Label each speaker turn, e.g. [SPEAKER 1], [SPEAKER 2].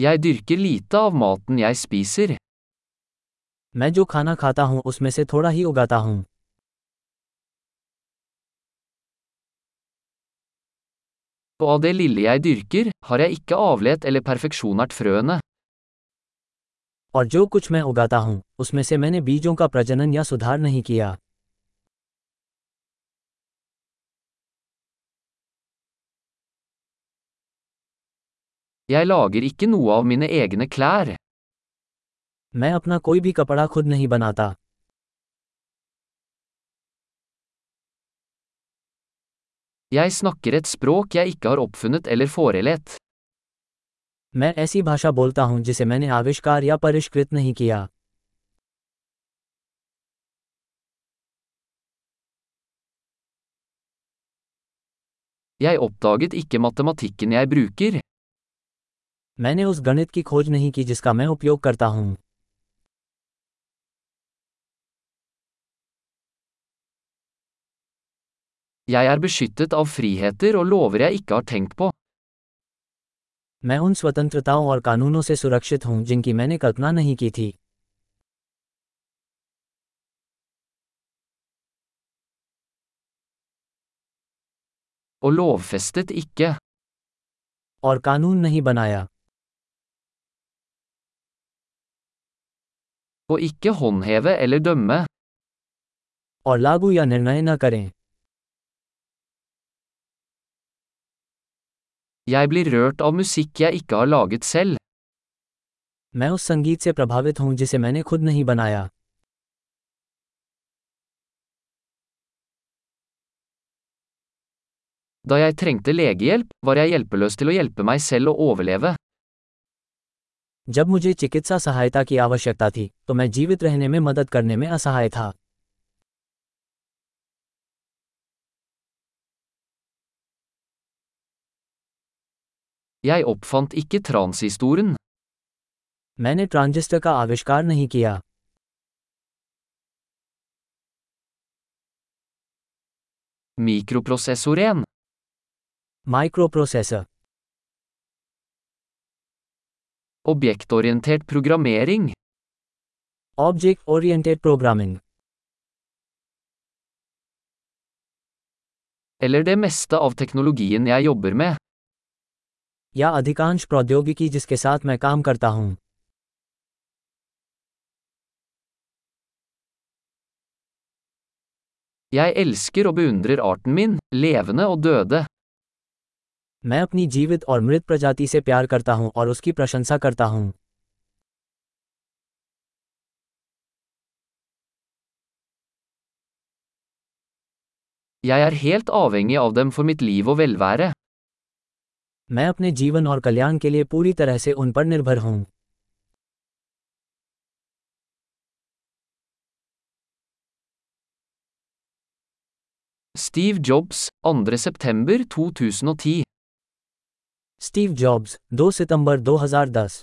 [SPEAKER 1] Jeg dyrker lite av maten jeg spiser.
[SPEAKER 2] मैं जो खाना खाता हूँ उसमें से थोड़ा ही उगाता हूँ
[SPEAKER 1] Og av det lille jeg dyrker, har jeg ikke avlet eller perfeksjonert frøene.
[SPEAKER 2] और जो कुछ मैं उगाता हूँ उसमें से मैंने बीजों का प्रजनन या सुधार नहीं किया
[SPEAKER 1] Jeg lager ikke noe av mine egne klær.
[SPEAKER 2] मैं अपना कोई भी कपड़ा खुद नहीं बनाता
[SPEAKER 1] Jeg snakker et språk jeg ikke har oppfunnet eller forelett.
[SPEAKER 2] मैं ऐसी भाषा बोलता हूँ जिसे मैंने आविष्कार या परिष्कृत नहीं किया
[SPEAKER 1] Jeg oppdaget ikke matematikken jeg bruker.
[SPEAKER 2] मैंने उस गणित की खोज नहीं की जिसका मैं उपयोग करता हूँ
[SPEAKER 1] Jeg er beskyttet av friheter og lover jeg ikke har tenkt på.
[SPEAKER 2] मैं उन स्वतंत्रताओं और कानूनों से सुरक्षित हूँ जिनकी मैंने कल्पना नहीं की थी
[SPEAKER 1] Og lovfestet ikke.
[SPEAKER 2] और कानून नहीं बनाया
[SPEAKER 1] Og ikke håndheve eller dømme.
[SPEAKER 2] और लागू या निर्णय न करें
[SPEAKER 1] Jeg blir rørt av musikk jeg ikke har laget selv.
[SPEAKER 2] मैं उस संगीत से प्रभावित हूँ जिसे मैंने खुद नहीं बनाया
[SPEAKER 1] Da jeg trengte legehjelp, var jeg hjelpeløs til å hjelpe meg selv å overleve.
[SPEAKER 2] जब मुझे चिकित्सा सहायता की आवश्यकता थी तो मैं जीवित रहने में मदद करने में असहाय था
[SPEAKER 1] Jeg oppfant ikke transistoren.
[SPEAKER 2] मैंने ट्रांजिस्टर का आविष्कार नहीं किया
[SPEAKER 1] Mikroprosessoren.
[SPEAKER 2] Microprocessor
[SPEAKER 1] Objektorientert programmering.
[SPEAKER 2] Object oriented programming
[SPEAKER 1] Eller det meste av teknologien jeg jobber med.
[SPEAKER 2] या अधिकांश प्रौद्योगिकी जिसके साथ मैं काम करता हूँ
[SPEAKER 1] Jeg elsker og beundrer arten min, levende og døde.
[SPEAKER 2] मैं अपनी जीवित और मृत प्रजाति से प्यार करता हूँ और उसकी प्रशंसा करता हूँ
[SPEAKER 1] Jeg er helt avhengig av dem for mitt liv og velvære.
[SPEAKER 2] मैं अपने जीवन और कल्याण के लिए पूरी तरह से उन पर निर्भर हूँ
[SPEAKER 1] Steve Jobs, 2. september 2010.
[SPEAKER 2] Steve Jobs 2 सितंबर 2010